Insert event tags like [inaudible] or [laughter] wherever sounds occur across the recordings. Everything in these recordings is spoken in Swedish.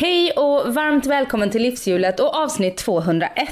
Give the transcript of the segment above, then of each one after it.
Hej och varmt välkommen till Livshjulet och avsnitt 201.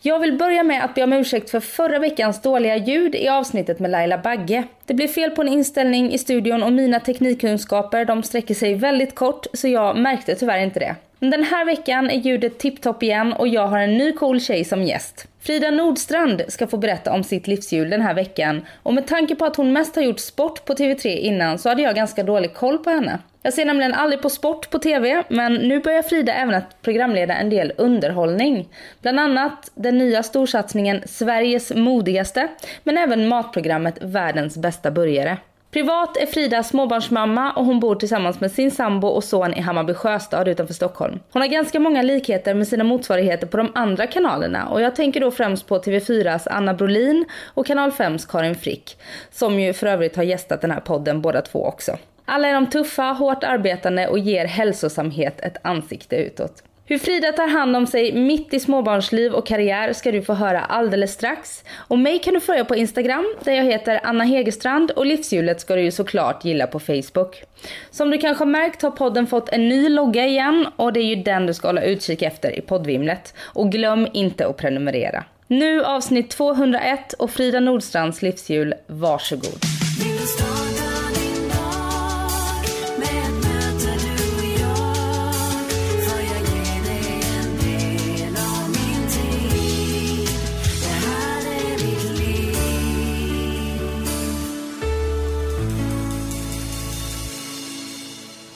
Jag vill börja med att be om ursäkt för förra veckans dåliga ljud i avsnittet med Laila Bagge. Det blev fel på en inställning i studion och mina teknikkunskaper de sträcker sig väldigt kort så jag märkte tyvärr inte det. Men den här veckan är ljudet tipptopp igen och jag har en ny cool tjej som gäst. Frida Nordstrand ska få berätta om sitt livshjul den här veckan och med tanke på att hon mest har gjort sport på TV3 innan så hade jag ganska dålig koll på henne. Jag ser nämligen aldrig på sport på TV, men nu börjar Frida även att programleda en del underhållning. Bland annat den nya storsatsningen Sveriges modigaste, men även matprogrammet Världens bästa burgare. Privat är Frida småbarnsmamma och hon bor tillsammans med sin sambo och son i Hammarby Sjöstad utanför Stockholm. Hon har ganska många likheter med sina motsvarigheter på de andra kanalerna och jag tänker då främst på TV4s Anna Brolin och Kanal 5s Karin Frick, som ju för övrigt har gästat den här podden båda två också. Alla är de tuffa, hårt arbetande och ger hälsosamhet ett ansikte utåt. Hur Frida tar hand om sig mitt i småbarnsliv och karriär ska du få höra alldeles strax. Och mig kan du följa på Instagram där jag heter Anna Hegerstrand och livshjulet ska du ju såklart gilla på Facebook. Som du kanske har märkt har podden fått en ny logga igen och det är ju den du ska hålla utkik efter i poddvimlet. Och glöm inte att prenumerera. Nu avsnitt 201 och Frida Nordstrands livshjul, varsågod.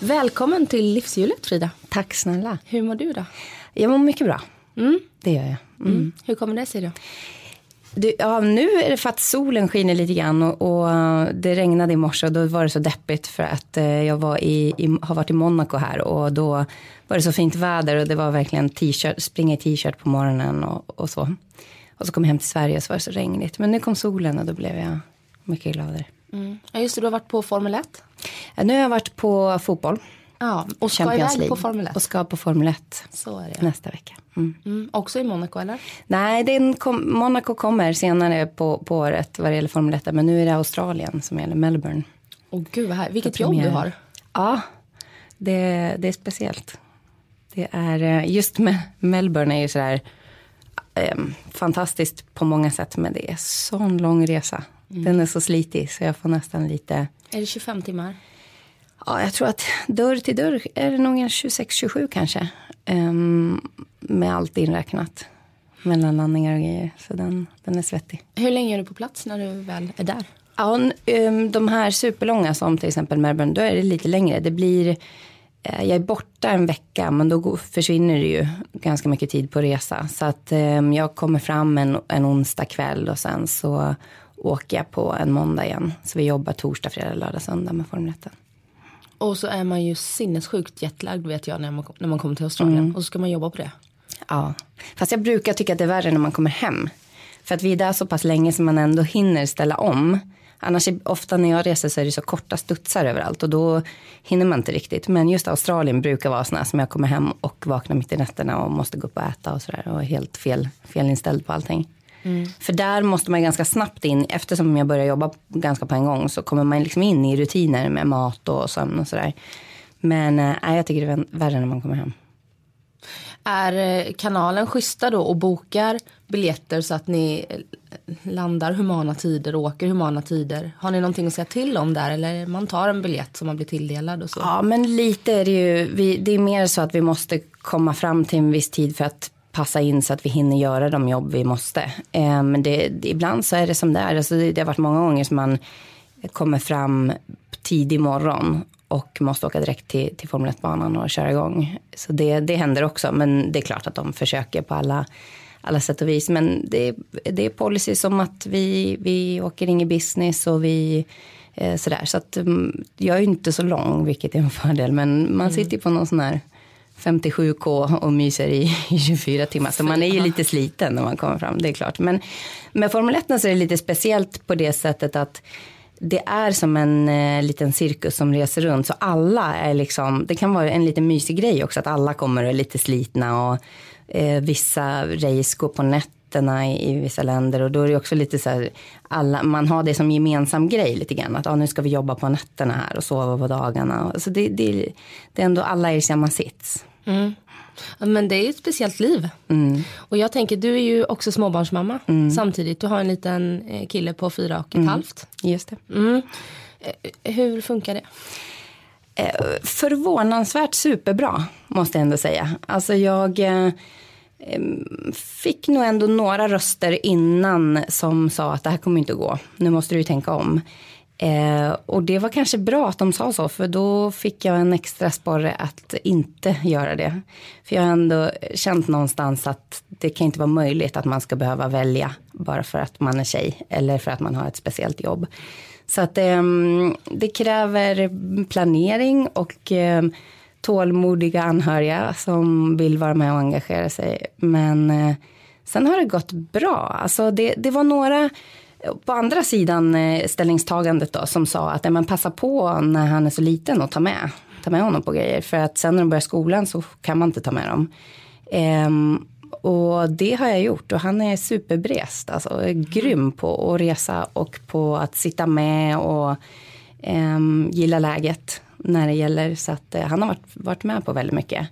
Välkommen till livshjulet Frida. Tack snälla. Hur mår du då? Jag mår mycket bra. Mm. Det gör jag. Mm. Mm. Hur kommer det sig då? Du, ja, nu är det för att solen skiner lite grann och, och, det regnade i morse och då var det så deppigt för att eh, jag var i, i, har varit i Monaco här och då var det så fint väder och det var verkligen t-shirt, springa i t-shirt på morgonen och, och så. Och så kom jag hem till Sverige och så var det så regnigt. Men nu kom solen och då blev jag mycket gladare. Mm. Ja, just det, du har varit på Formel 1. Ja, nu har jag varit på fotboll. Ja, och ska Champions iväg på Formel 1. Och ska på Formel 1 Så är det. nästa vecka. Mm. Mm. Också i Monaco eller? Nej, den kom, Monaco kommer senare på, på året vad det gäller Formel 1. Men nu är det Australien som gäller Melbourne. Åh gud vad här. Vilket jobb du har. Ja, det, det är speciellt. Det är eh, just med Melbourne är ju sådär eh, fantastiskt på många sätt. Men det är sån lång resa. Mm. Den är så slitig så jag får nästan lite. Är det 25 timmar? Ja, jag tror att dörr till dörr är det nog en 26-27 kanske. Um, med allt inräknat. Mellanlandningar och grejer. Så den, den är svettig. Hur länge är du på plats när du väl är där? Ja, um, de här superlånga som till exempel Melbourne, då är det lite längre. Det blir, uh, jag är borta en vecka men då försvinner det ju ganska mycket tid på resa. Så att um, jag kommer fram en, en onsdag kväll och sen så åker jag på en måndag igen. Så vi jobbar torsdag, fredag, lördag, söndag med Formel 1. Och så är man ju sinnessjukt jetlagd vet jag när man, när man kommer till Australien. Mm. Och så ska man jobba på det. Ja, fast jag brukar tycka att det är värre när man kommer hem. För att vi är där så pass länge som man ändå hinner ställa om. Annars ofta när jag reser så är det så korta studsar överallt och då hinner man inte riktigt. Men just Australien brukar vara sådana som jag kommer hem och vaknar mitt i nätterna och måste gå upp och äta och sådär och är helt fel, felinställd på allting. Mm. För där måste man ganska snabbt in, eftersom jag börjar jobba ganska på en gång så kommer man liksom in i rutiner med mat och sömn och sådär. Men äh, jag tycker det är värre när man kommer hem. Är eh, kanalen schyssta då och bokar biljetter så att ni eh, landar humana tider och åker humana tider? Har ni någonting att säga till om där eller man tar en biljett som man blir tilldelad och så? Ja men lite är det ju, vi, det är mer så att vi måste komma fram till en viss tid för att passa in så att vi hinner göra de jobb vi måste. Eh, men det, ibland så är det som det är. Alltså det, det har varit många gånger som man kommer fram tidig morgon och måste åka direkt till, till Formel 1-banan och köra igång. Så det, det händer också, men det är klart att de försöker på alla, alla sätt och vis. Men det, det är policy som att vi, vi åker in i business och vi eh, sådär. Så att mm, jag är inte så lång, vilket är en fördel, men man mm. sitter på någon sån här 57k och myser i, i 24 timmar. Så man är ju lite sliten när man kommer fram, det är klart. Men med Formel 1 så är det lite speciellt på det sättet att det är som en eh, liten cirkus som reser runt. Så alla är liksom, det kan vara en liten mysig grej också att alla kommer och är lite slitna och eh, vissa race går på nätterna i, i, vissa länder och då är det också lite så här, alla, man har det som gemensam grej lite grann. Att ah, nu ska vi jobba på nätterna här och sova på dagarna. Så det, det, det är ändå alla i samma sits. Mm. Men det är ett speciellt liv. Mm. Och jag tänker, du är ju också småbarnsmamma mm. samtidigt. Du har en liten eh, kille på fyra och ett mm. halvt. Just det. Mm. Eh, hur funkar det? Eh, förvånansvärt superbra, måste jag ändå säga. Alltså jag Ehm, fick nog ändå några röster innan som sa att det här kommer inte att gå. Nu måste du ju tänka om. Eh, och det var kanske bra att de sa så, för då fick jag en extra sporre att inte göra det. För jag har ändå känt någonstans att det kan inte vara möjligt att man ska behöva välja bara för att man är tjej eller för att man har ett speciellt jobb. Så att eh, det kräver planering och eh, tålmodiga anhöriga som vill vara med och engagera sig. Men eh, sen har det gått bra. Alltså det, det var några på andra sidan eh, ställningstagandet då som sa att man passar på när han är så liten och ta med, ta med honom på grejer. För att sen när de börjar skolan så kan man inte ta med dem. Ehm, och det har jag gjort och han är superbrest, alltså grym på att resa och på att sitta med och ehm, gilla läget när det gäller. Så att uh, han har varit, varit med på väldigt mycket.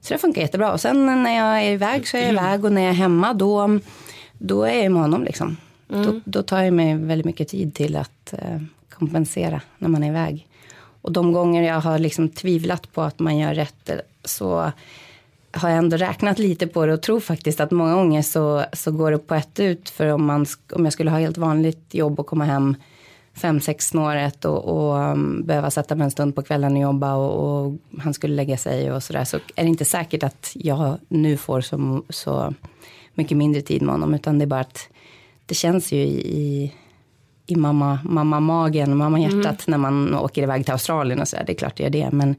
Så det funkar jättebra. Och sen när jag är iväg så är jag iväg och när jag är hemma då, då är jag med honom liksom. Mm. Då, då, tar jag mig väldigt mycket tid till att uh, kompensera när man är iväg. Och de gånger jag har liksom tvivlat på att man gör rätt så har jag ändå räknat lite på det och tror faktiskt att många gånger så, så går det på ett ut. För om, man, om jag skulle ha helt vanligt jobb och komma hem fem, sex snåret och, och um, behöva sätta mig en stund på kvällen och jobba och, och han skulle lägga sig och sådär så är det inte säkert att jag nu får så, så mycket mindre tid med honom utan det är bara att det känns ju i, i mamma, mamma magen, mamma hjärtat mm. när man åker iväg till Australien och sådär. Det är klart det gör det men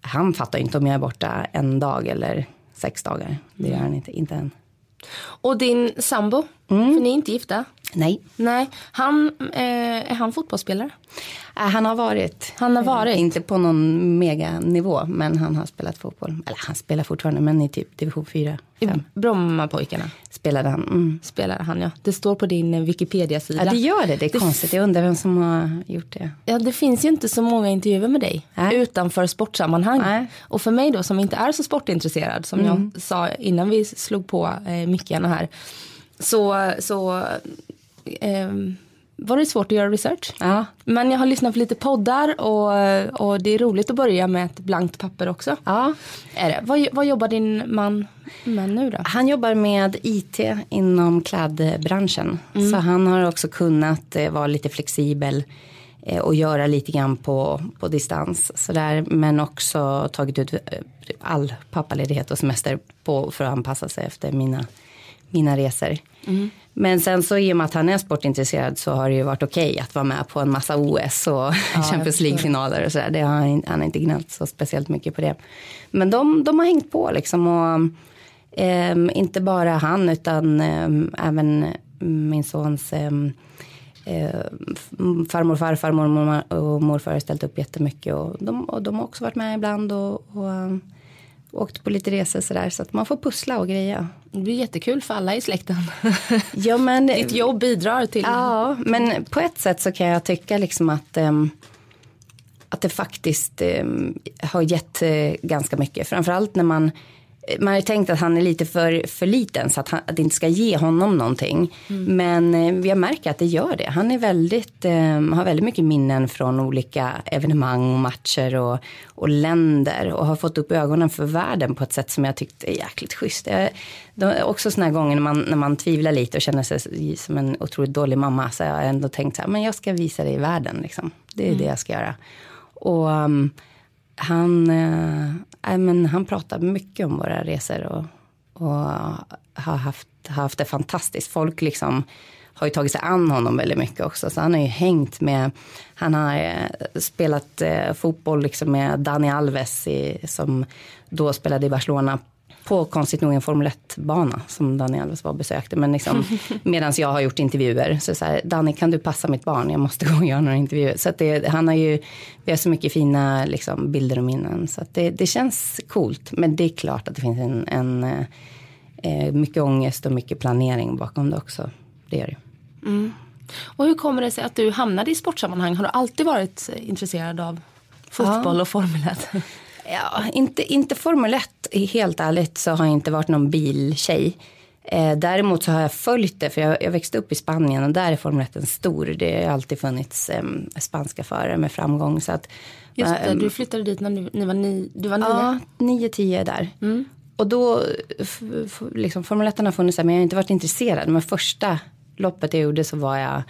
han fattar inte om jag är borta en dag eller sex dagar. Det gör han inte, inte än. Och din sambo, mm. för ni är inte gifta? Nej. Nej. Han, eh, är han fotbollsspelare? Äh, han har varit. Han har varit? Eh, inte på någon meganivå, men han har spelat fotboll. Eller han spelar fortfarande, men i typ division 4. I Brommapojkarna? Spelade han. Mm. Spelade han, ja. Det står på din Wikipedia-sida. Ja, det gör det. Det är det konstigt. Jag undrar vem som har gjort det. Ja, det finns ju inte så många intervjuer med dig äh. utanför sportsammanhang. Äh. Och för mig då, som inte är så sportintresserad, som mm. jag sa innan vi slog på eh, mickarna här, så, så eh, var det svårt att göra research. Ja. Men jag har lyssnat på lite poddar och, och det är roligt att börja med ett blankt papper också. Ja. Är det. Vad, vad jobbar din man med nu då? Han jobbar med IT inom klädbranschen. Mm. Så han har också kunnat eh, vara lite flexibel eh, och göra lite grann på, på distans. Så där, men också tagit ut eh, all pappaledighet och semester på, för att anpassa sig efter mina, mina resor. Mm. Men sen så i och med att han är sportintresserad så har det ju varit okej okay att vara med på en massa OS och ja, [laughs] Champions League-finaler och sådär. Han, han har inte gnällt så speciellt mycket på det. Men de, de har hängt på liksom och eh, inte bara han utan eh, även min sons eh, farmor, farfar, mormor och morfar har ställt upp jättemycket och de, och de har också varit med ibland och, och åkt på lite resor sådär så att man får pussla och greja. Det blir jättekul för alla i släkten. [laughs] ja, men, Ditt jobb bidrar till. Ja, men på ett sätt så kan jag tycka liksom att um, att det faktiskt um, har gett uh, ganska mycket. Framförallt när man man har tänkt att han är lite för, för liten så att, han, att det inte ska ge honom någonting. Mm. Men eh, jag märker att det gör det. Han är väldigt, eh, har väldigt mycket minnen från olika evenemang och matcher och, och länder och har fått upp ögonen för världen på ett sätt som jag tyckte är jäkligt schysst. Jag, är också sådana gånger när man, när man tvivlar lite och känner sig som en otroligt dålig mamma så jag har jag ändå tänkt så här, men jag ska visa i världen liksom. Det är mm. det jag ska göra. Och um, han, eh, men han pratar mycket om våra resor och, och har haft, haft det fantastiskt. Folk liksom har ju tagit sig an honom väldigt mycket också. Så han har ju hängt med, han har eh, spelat eh, fotboll liksom med Dani Alves i, som då spelade i Barcelona på konstigt nog en Formel 1-bana som Danny Alves var och besökte. Men liksom, [laughs] medan jag har gjort intervjuer. Så, så här, Danny kan du passa mitt barn? Jag måste [laughs] gå och göra några intervjuer. Så det, han har ju, vi har så mycket fina liksom, bilder och minnen. Så det, det känns coolt. Men det är klart att det finns en, en eh, mycket ångest och mycket planering bakom det också. Det gör det. Mm. Och hur kommer det sig att du hamnade i sportsammanhang? Har du alltid varit intresserad av fotboll ja. och Formel 1? [laughs] Ja, inte, inte Formel 1. Helt ärligt så har jag inte varit någon biltjej. Eh, däremot så har jag följt det, för jag, jag växte upp i Spanien och där är Formel 1 en stor. Det har alltid funnits eh, spanska förare med framgång. Så att, Just det, du flyttade dit när ni, ni var, ni, du var nio? Ja, nio, tio där. Mm. Och då, liksom, Formel 1 har funnits där, men jag har inte varit intresserad. Men första loppet jag gjorde så var jag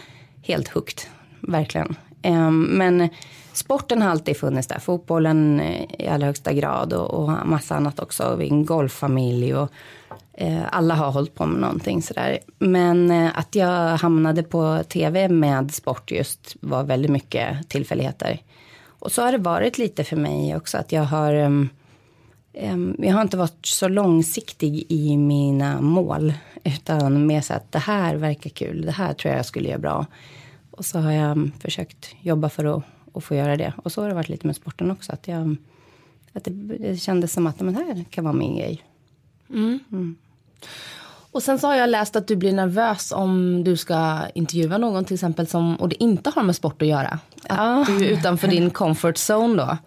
helt hooked, verkligen. Eh, men sporten har alltid funnits där. Fotbollen eh, i allra högsta grad och, och massa annat också. Vi är en golffamilj och eh, alla har hållit på med någonting sådär. Men eh, att jag hamnade på tv med sport just var väldigt mycket tillfälligheter. Och så har det varit lite för mig också att jag har um, um, jag har inte varit så långsiktig i mina mål. Utan mer så att det här verkar kul, det här tror jag jag skulle göra bra. Och så har jag ehm, försökt jobba för att, att få göra det. Och så har det varit lite med sporten också. Att, jag, att det, det kändes som att men det här kan vara min grej. Mm. Mm. Och sen så har jag läst att du blir nervös om du ska intervjua någon till exempel som, och det inte har med sport att göra. Att ja. du är utanför din [laughs] comfort zone då.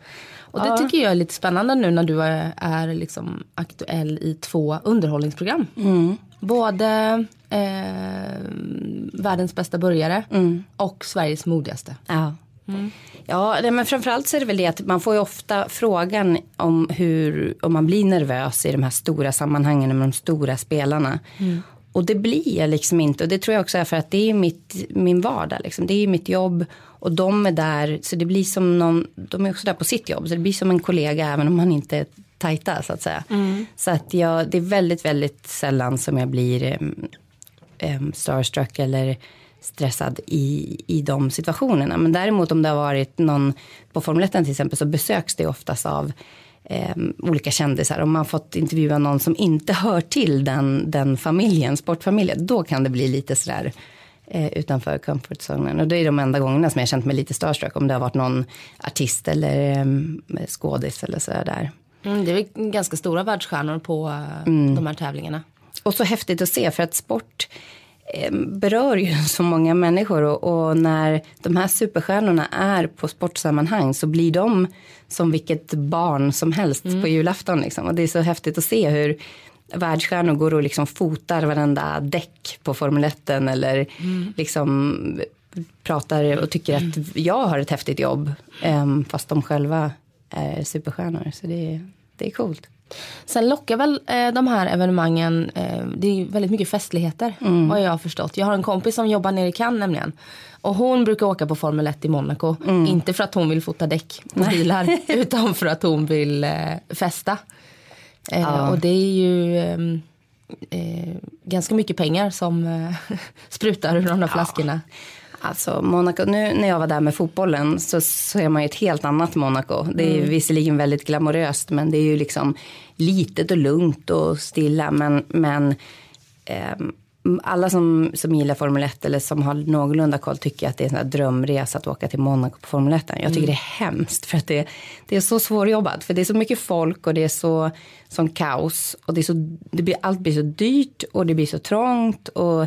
Och det ja. tycker jag är lite spännande nu när du är, är liksom aktuell i två underhållningsprogram. Mm. Både eh, Världens bästa burgare mm. och Sveriges modigaste. Ja. Mm. Ja, men framförallt så är det väl det att man får ju ofta frågan om hur, om man blir nervös i de här stora sammanhangen med de stora spelarna. Mm. Och det blir jag liksom inte. Och det tror jag också är för att det är mitt, min vardag. Liksom. Det är mitt jobb. Och de är där. Så det blir som någon. De är också där på sitt jobb. Så det blir som en kollega även om man inte är tajta så att säga. Mm. Så att jag, det är väldigt, väldigt sällan som jag blir um, starstruck eller stressad i, i de situationerna. Men däremot om det har varit någon på Formel 1 till exempel så besöks det oftast av eh, olika kändisar. Om man fått intervjua någon som inte hör till den, den familjen, sportfamiljen, då kan det bli lite sådär eh, utanför comfort zonen. Och det är de enda gångerna som jag känt mig lite starstruck. Om det har varit någon artist eller eh, skådis eller sådär där. Mm, det är ganska stora världsstjärnor på uh, mm. de här tävlingarna. Och så häftigt att se för att sport Eh, berör ju [laughs] så många människor och, och, när de här superstjärnorna är på sportsammanhang så blir de som vilket barn som helst mm. på julafton. Liksom. Och det är så häftigt att se hur världsstjärnor går och liksom fotar varenda däck på Formel 1 eller mm. liksom pratar och tycker att jag har ett häftigt jobb um, fast de själva är superstjärnor. Så det, det är coolt. Sen lockar väl eh, de här evenemangen, eh, det är väldigt mycket festligheter mm. vad jag har förstått. Jag har en kompis som jobbar nere i Cannes nämligen. Och hon brukar åka på Formel 1 i Monaco. Mm. Inte för att hon vill fota däck på Nej. bilar [laughs] utan för att hon vill eh, festa. Eh, ja. Och det är ju ehm, eh, ganska mycket pengar som eh, [laughs] sprutar ur de där ja. flaskorna. Alltså Monaco, nu när jag var där med fotbollen så ser man ju ett helt annat Monaco. Det är mm. visserligen väldigt glamoröst men det är ju liksom litet och lugnt och stilla men, men eh, alla som, som gillar Formel 1 eller som har någorlunda koll tycker att det är en drömresa att åka till Monaco på Formel 1. Jag tycker mm. det är hemskt för att det, det är så svårjobbat. För det är så mycket folk och det är så som kaos. Och det, är så, det blir, allt blir så dyrt och det blir så trångt. Och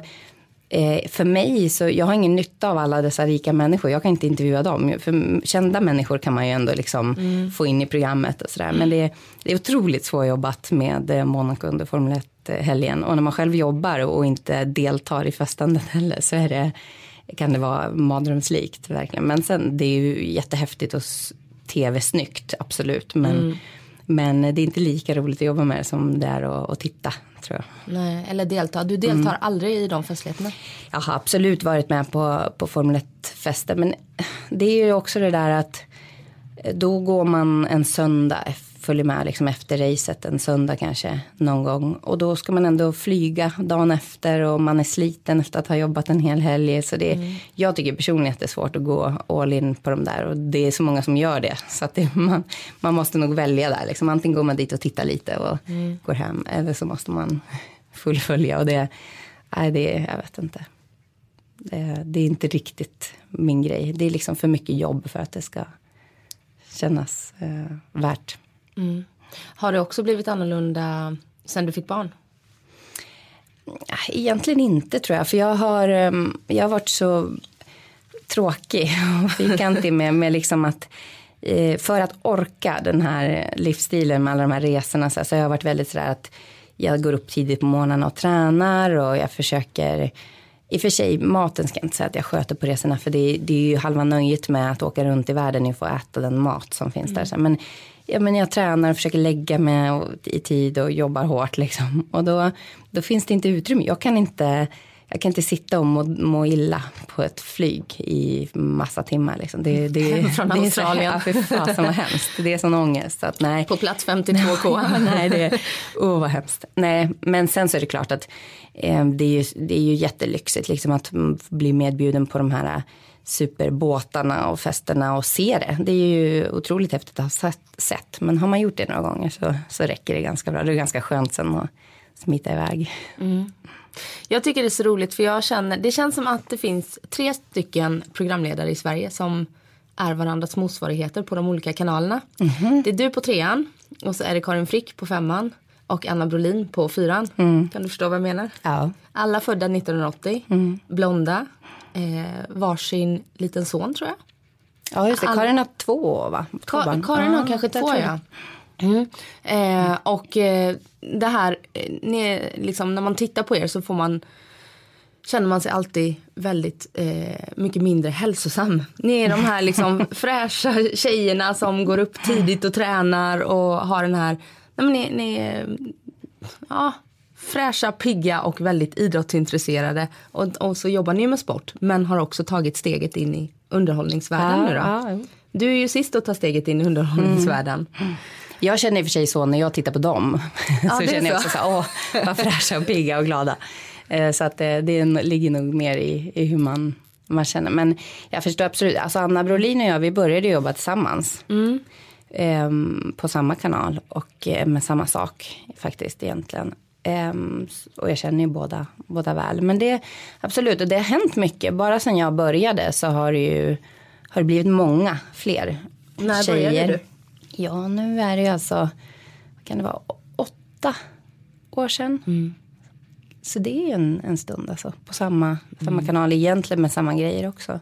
eh, för mig så jag har ingen nytta av alla dessa rika människor. Jag kan inte intervjua dem. För kända människor kan man ju ändå liksom mm. få in i programmet och sådär. Men det, det är otroligt svårjobbat med eh, Monaco under Formel 1-helgen. Och när man själv jobbar och inte deltar i festandet heller så är det, kan det vara mardrömslikt verkligen. Men sen det är ju jättehäftigt och tv-snyggt, absolut. Men mm. Men det är inte lika roligt att jobba med det som det är att, att titta. Tror jag. Nej, eller delta. Du deltar mm. aldrig i de festligheterna? Jag har absolut varit med på, på Formel 1-fester. Men det är ju också det där att då går man en söndag följer med liksom efter racet en söndag kanske någon gång. Och då ska man ändå flyga dagen efter och man är sliten efter att ha jobbat en hel helg. Så det, mm. Jag tycker personligen att det är svårt att gå all in på de där och det är så många som gör det. Så att det, [laughs] man, man måste nog välja där. Liksom. Antingen går man dit och tittar lite och mm. går hem eller så måste man [laughs] fullfölja. Och det, nej, det jag vet inte. Det, det är inte riktigt min grej. Det är liksom för mycket jobb för att det ska kännas eh, värt. Mm. Har det också blivit annorlunda sen du fick barn? Egentligen inte tror jag. För jag har, ehm, jag har varit så tråkig och [laughs] fyrkantig med, med liksom att eh, för att orka den här livsstilen med alla de här resorna så, så jag har varit väldigt sådär att jag går upp tidigt på morgonen och tränar och jag försöker i och för sig, maten ska jag inte säga att jag sköter på resorna för det, det är ju halva nöjet med att åka runt i världen och få äta den mat som finns mm. där. Men, ja, men jag tränar och försöker lägga mig i tid och jobbar hårt liksom. Och då, då finns det inte utrymme. Jag kan inte jag kan inte sitta och må, må illa på ett flyg i massa timmar. Liksom. Det, det, [laughs] Från det Australien. Är så, ja, fasen vad hemskt. Det är sån ångest. Att, nej. På plats 52K. [laughs] nej, det är, oh, vad hemskt. Nej, men sen så är det klart att eh, det, är ju, det är ju jättelyxigt liksom, att bli medbjuden på de här superbåtarna och festerna och se det. Det är ju otroligt häftigt att ha sett. Men har man gjort det några gånger så, så räcker det ganska bra. Det är ganska skönt sen att smita iväg. Mm. Jag tycker det är så roligt för jag känner, det känns som att det finns tre stycken programledare i Sverige som är varandras motsvarigheter på de olika kanalerna. Mm. Det är du på trean och så är det Karin Frick på femman och Anna Brolin på fyran. Mm. Kan du förstå vad jag menar? Ja. Alla födda 1980, mm. blonda, eh, varsin liten son tror jag. Ja just det, Karin har två va? Ka Karin har kanske två ja. Mm. Eh, och eh, det här, eh, ni, liksom, när man tittar på er så får man känner man sig alltid väldigt eh, mycket mindre hälsosam. Ni är de här liksom [laughs] fräscha tjejerna som går upp tidigt och tränar och har den här, nej men ni, ni ja, fräscha, pigga och väldigt idrottsintresserade. Och, och så jobbar ni med sport men har också tagit steget in i underhållningsvärlden ja, nu då. Ja. Du är ju sist att ta steget in i underhållningsvärlden. Mm. Jag känner i och för sig så när jag tittar på dem. [laughs] Ja, så känner jag också så åh, vad fräscha och pigga och glada. Eh, så att det, eh, det ligger nog mer i, i hur man, man känner. Men jag förstår absolut, alltså Anna Brolin och jag, vi började jobba tillsammans. Mm. Um, på samma kanal och uh, med samma sak faktiskt egentligen. Um, och jag känner ju båda, båda väl. Men det absolut, och det har hänt mycket. Bara sedan jag började så har det ju har det blivit många fler När tjejer. började du? Ja, nu är det ju alltså, vad kan det vara, åtta år sedan. Mm. Så det är en, en stund alltså, på samma, mm. samma kanal egentligen med samma grejer också.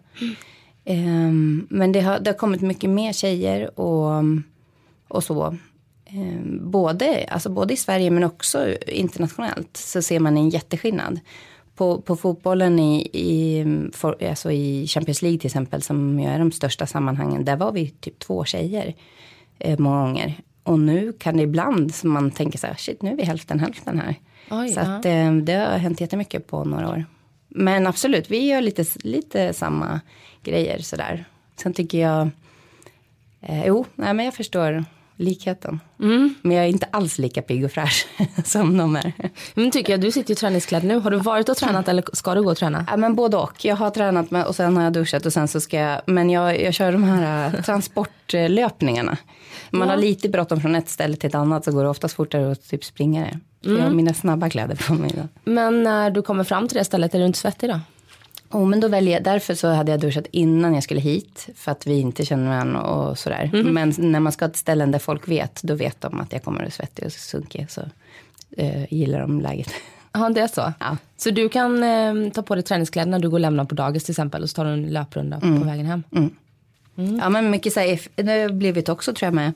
Mm. Um, men det har, det har kommit mycket mer tjejer och, och så. Um, både, alltså både i Sverige men också internationellt så ser man en jätteskillnad. På, på fotbollen i, i, för, alltså i Champions League till exempel som ju är de största sammanhangen. Där var vi typ två tjejer eh, många gånger. Och nu kan det ibland som man tänker så här, shit nu är vi hälften hälften här. Oj, så att, eh, det har hänt jättemycket på några år. Men absolut, vi gör lite, lite samma grejer sådär. Sen tycker jag, eh, jo, nej men jag förstår likheten. Mm. Men jag är inte alls lika pigg och fräsch [laughs] som de är. Men tycker jag, du sitter i träningskläder nu. Har du varit och tränat eller ska du gå och träna? Ja, men både och. Jag har tränat med, och sen har jag duschat och sen så ska jag, men jag, jag kör de här äh, [laughs] transportlöpningarna. Man ja. har lite bråttom från ett ställe till ett annat så går det oftast fortare att typ springa det. Mm. Jag har mina snabba kläder på mig. Då. Men när du kommer fram till det stället, är du inte svettig då? Oh, men då väljer jag, därför så hade jag duschat innan jag skulle hit. För att vi inte känner varandra och sådär. Mm. Men när man ska till ställen där folk vet, då vet de att jag kommer att svettig och sunkig. Så eh, gillar de läget. [laughs] Ja, det är så? Ja. Så du kan eh, ta på dig träningskläder när du går och lämnar på dagis till exempel. Och så tar du en löprunda mm. på vägen hem. Mm. Mm. Ja, men mycket så här, det har blivit också tror jag med,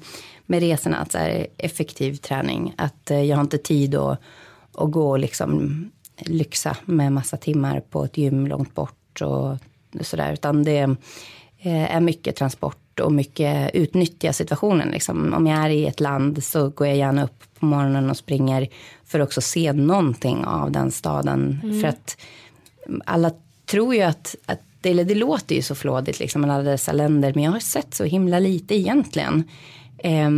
med resorna. Att så här, effektiv träning. Att eh, jag har inte tid att, att gå liksom lyxa med massa timmar på ett gym långt bort och sådär. Utan det eh, är mycket transport och mycket utnyttja situationen. Liksom. Om jag är i ett land så går jag gärna upp på morgonen och springer för att också se någonting av den staden. Mm. För att alla tror ju att, att det, eller det låter ju så flådigt liksom, alla dessa länder, men jag har sett så himla lite egentligen. Eh,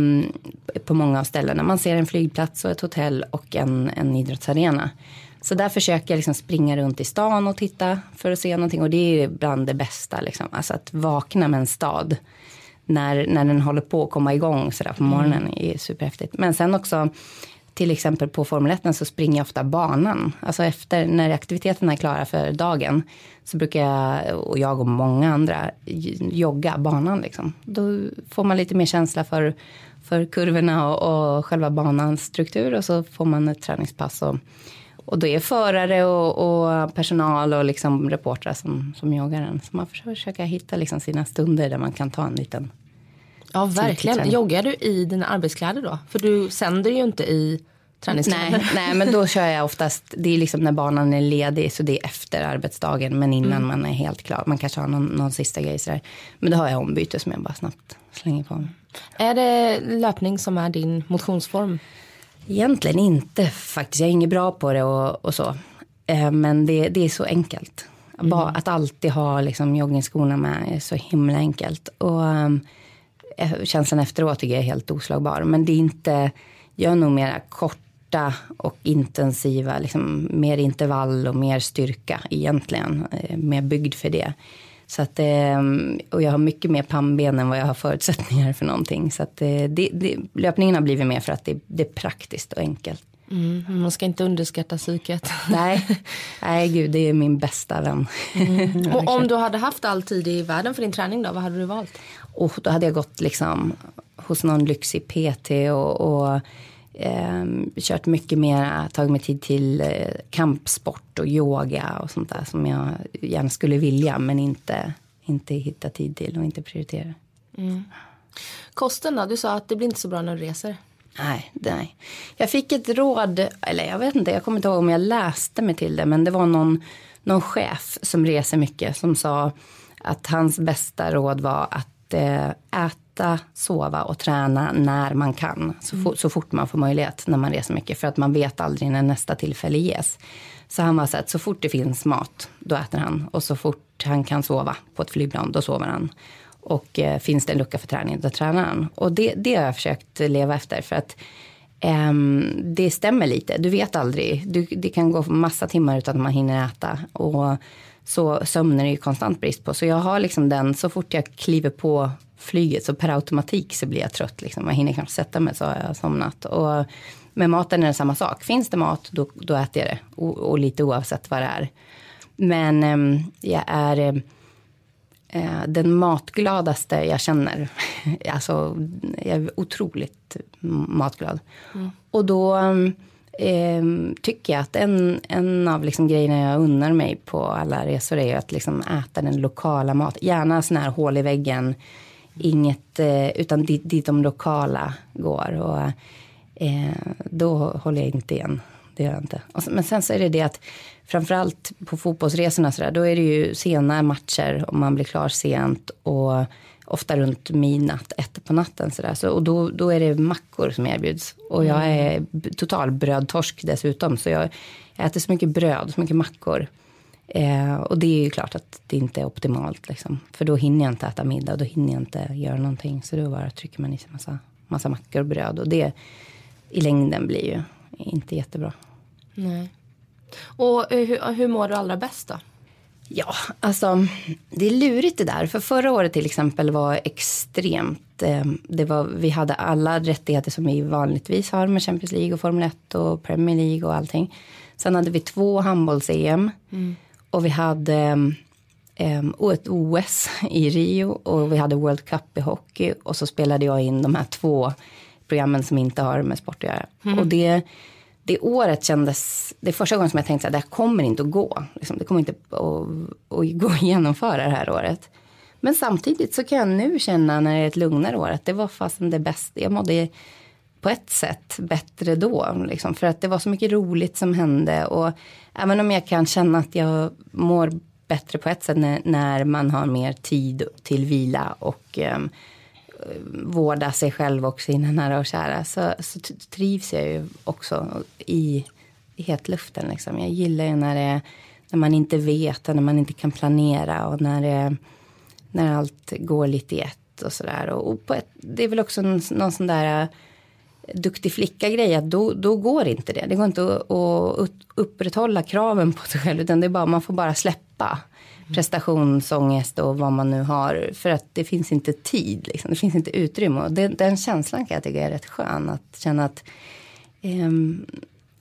på många av ställena. Man ser en flygplats och ett hotell och en, en idrottsarena. Så där försöker jag liksom springa runt i stan och titta för att se någonting. Och det är bland det bästa, liksom. alltså att vakna med en stad. När, när den håller på att komma igång sådär på morgonen mm. är superhäftigt. Men sen också till exempel på Formel 1 så springer jag ofta banan. Alltså efter när aktiviteterna är klara för dagen så brukar jag och jag och många andra jogga banan liksom. Då får man lite mer känsla för, för kurvorna och, och själva banans struktur och så får man ett träningspass. Och, och då är förare och, och personal och liksom reportrar som, som joggar den. Så man får försöka hitta liksom sina stunder där man kan ta en liten Ja, verkligen. Joggar du i dina arbetskläder då? För du sänder ju inte i träningskläder. Nej, [laughs] nej, men då kör jag oftast, det är liksom när barnen är ledig så det är efter arbetsdagen men innan mm. man är helt klar. Man kanske har någon, någon sista grej sådär. Men då har jag ombyte som jag bara snabbt slänger på mig. Är det löpning som är din motionsform? Egentligen inte faktiskt. Jag är inget bra på det och, och så. Eh, men det, det är så enkelt. Mm. Bara att alltid ha liksom joggingskorna med är så himla enkelt. Och um, känslan efteråt tycker jag är helt oslagbar. Men det är inte, jag är nog mera korta och intensiva, liksom mer intervall och mer styrka egentligen. Eh, mer byggd för det. Så att, ehm, och jag har mycket mer pannben än vad jag har förutsättningar för någonting. Så att det, det, löpningen har blivit mer för att det, det är praktiskt och enkelt. Mm, man ska inte underskatta psyket. [laughs] Nej, nej gud, det är min bästa vän. Mm. [laughs] och om du hade haft all tid i världen för din träning då, vad hade du valt? Och då hade jag gått liksom hos någon lyxig PT och, och eh, kört mycket mer, tagit mig tid till eh, kampsport och yoga och sånt där som jag gärna skulle vilja men inte, inte hitta tid till och inte prioritera. Mm. Kosten då? Du sa att det blir inte så bra när du reser. Nej, nej. Jag fick ett råd, eller jag vet inte, jag kommer inte ihåg om jag läste mig till det, men det var någon, någon chef som reser mycket som sa att hans bästa råd var att eh, äta, sova och träna när man kan. Så, mm. så fort man får möjlighet när man reser mycket. För att man vet aldrig när nästa tillfälle ges. Så han var så att så fort det finns mat, då äter han. Och så fort han kan sova på ett flygplan, då sover han. Och eh, finns det en lucka för träning, då tränar han. Och det, det har jag försökt leva efter. För att Um, det stämmer lite. Du vet aldrig. Du, det kan gå massa timmar utan att man hinner äta. Och så sömn är det ju konstant brist på. Så jag har liksom den, så fort jag kliver på flyget så per automatik så blir jag trött. Liksom. Jag hinner knappt sätta mig så har jag somnat. Och med maten är det samma sak. Finns det mat då, då äter jag det. Och, och lite oavsett vad det är. Men eh, jag är ehm, eh, den matgladaste jag känner. [laughs] alltså, jag är otroligt matglad. Mm. Och då eh, tycker jag att en, en av liksom grejerna jag unnar mig på alla resor är att liksom äta den lokala maten. Gärna sån här hål i väggen. Inget, eh, utan dit, dit de lokala går. Och, eh, då håller jag inte igen. Det gör jag inte. men sen så är det det att framförallt på fotbollsresorna så där, då är det ju sena matcher och man blir klar sent och ofta runt midnatt, ett på natten så. Så, och då, då är det mackor som erbjuds. Och jag är total brödtorsk dessutom. Så jag, jag äter så mycket bröd, så mycket mackor. Eh, och det är ju klart att det inte är optimalt. Liksom. För då hinner jag inte äta middag och då hinner jag inte göra någonting. Så då bara trycker man i sig massa, massa mackor och bröd. Och det i längden blir ju inte jättebra. Nej. Och eh, hur, hur mår du allra bäst då? Ja, alltså det är lurigt det där. För förra året till exempel var extremt. Eh, det var, vi hade alla rättigheter som vi vanligtvis har med Champions League och Formel 1 och Premier League och allting. Sen hade vi två handbolls-EM mm. och vi hade um, ett OS i Rio och vi hade World Cup i hockey och så spelade jag in de här två programmen som inte har med sport att göra. Mm. Och det det året kändes, det är första gången som jag tänkte att det här kommer inte att gå. Liksom, det kommer inte att, att, gå att genomföra det här året. Men samtidigt så kan jag nu känna när det är ett lugnare år att det var fasen det bästa. Jag mådde på ett sätt bättre då. Liksom, för att det var så mycket roligt som hände. Och även om jag kan känna att jag mår bättre på ett sätt när, när man har mer tid till vila och um, vårda sig själv och sina nära och kära så, så trivs jag ju också i, i hetluften. Liksom. Jag gillar ju när, det, när man inte vet och när man inte kan planera och när, det, när allt går lite i ett och sådär. Och, och det är väl också någon, någon sån där äh, duktig flicka-grej att då, då går inte det. Det går inte att, att upprätthålla kraven på sig själv utan det är bara, man får bara släppa prestationsångest och vad man nu har. För att det finns inte tid, liksom. det finns inte utrymme. Och det, den känslan kan jag tycka är rätt skön. Att känna att um,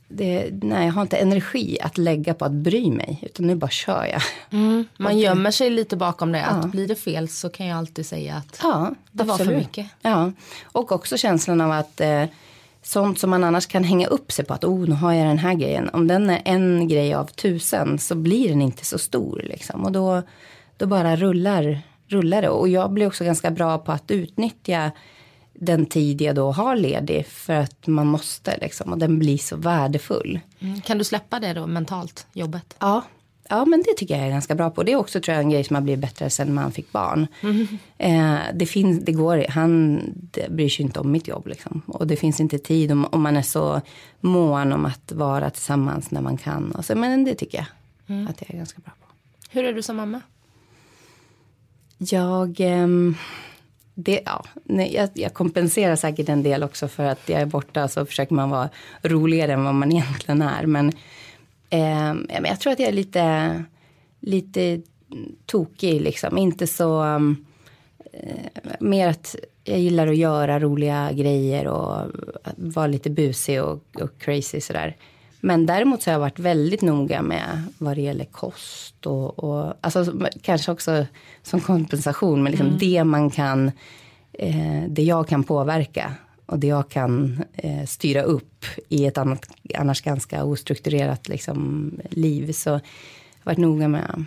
det, nej, jag har inte energi att lägga på att bry mig. Utan nu bara kör jag. Mm, man gömmer sig lite bakom det. Att blir det fel så kan jag alltid säga att ja, det var för mycket. Ja, och också känslan av att eh, sånt som man annars kan hänga upp sig på att oh, nu har jag den här grejen. Om den är en grej av tusen så blir den inte så stor liksom. Och då, då bara rullar rullar det. Och jag blir också ganska bra på att utnyttja den tid jag då har ledig för att man måste liksom och den blir så värdefull. Mm. Kan du släppa det då mentalt, jobbet? Ja, ja men det tycker jag är ganska bra på. Det är också tror jag en grej som har blivit bättre sen man fick barn. Mm. [laughs] Eh, det finns, det går, han det bryr sig inte om mitt jobb liksom. Och det finns inte tid om, om man är så mån om att vara tillsammans när man kan. Och så, men det tycker jag mm. att jag är ganska bra på. Hur är du som mamma? Jag... Eh, det, ja, nej, jag, jag, kompenserar säkert en del också för att jag är borta så försöker man vara roligare än vad man [laughs] egentligen är. Men, eh, jag tror att jag är lite, lite tokig liksom. Inte så... Eh, mer att jag gillar att göra roliga grejer och vara lite busig och, och crazy sådär. Men däremot så har jag varit väldigt noga med vad det gäller kost och, och alltså, kanske också som kompensation. Men liksom mm. det man kan, eh, det jag kan påverka och det jag kan eh, styra upp i ett annat, annars ganska ostrukturerat liksom, liv. Så jag har varit noga med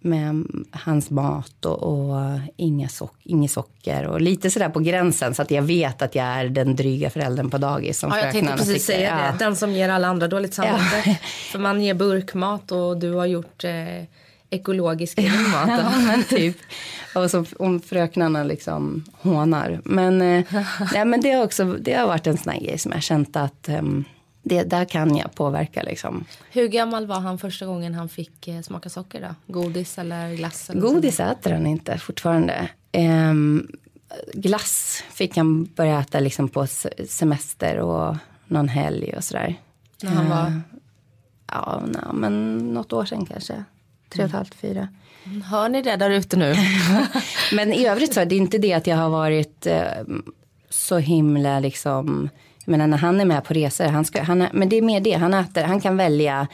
med hans mat och, och inga sock, inget socker och lite sådär på gränsen så att jag vet att jag är den dryga föräldern på dagis. Som ja, jag tänkte precis säga det, den som ger alla andra dåligt samvete. Ja. [laughs] För man ger burkmat och du har gjort eh, ekologisk mat. ja, men [laughs] [laughs] typ. Och så om fröknarna liksom hånar. Men, eh, [laughs] nej, men det, har också, det har varit en sån här grej som jag känt att um, det, där kan jag påverka liksom. Hur gammal var han första gången han fick eh, smaka socker då? Godis eller glass? Eller Godis sånt? äter han inte fortfarande. Um, glass fick han börja äta liksom på semester och någon helg och sådär. När han var? Uh, ja, na, men något år sedan kanske. Tre och ett halvt, fyra. Mm, hör ni det där ute nu? [laughs] men i övrigt så är det inte det att jag har varit uh, så himla liksom jag menar när han är med på resor, han ska, han, men det är mer det, han äter, han kan välja,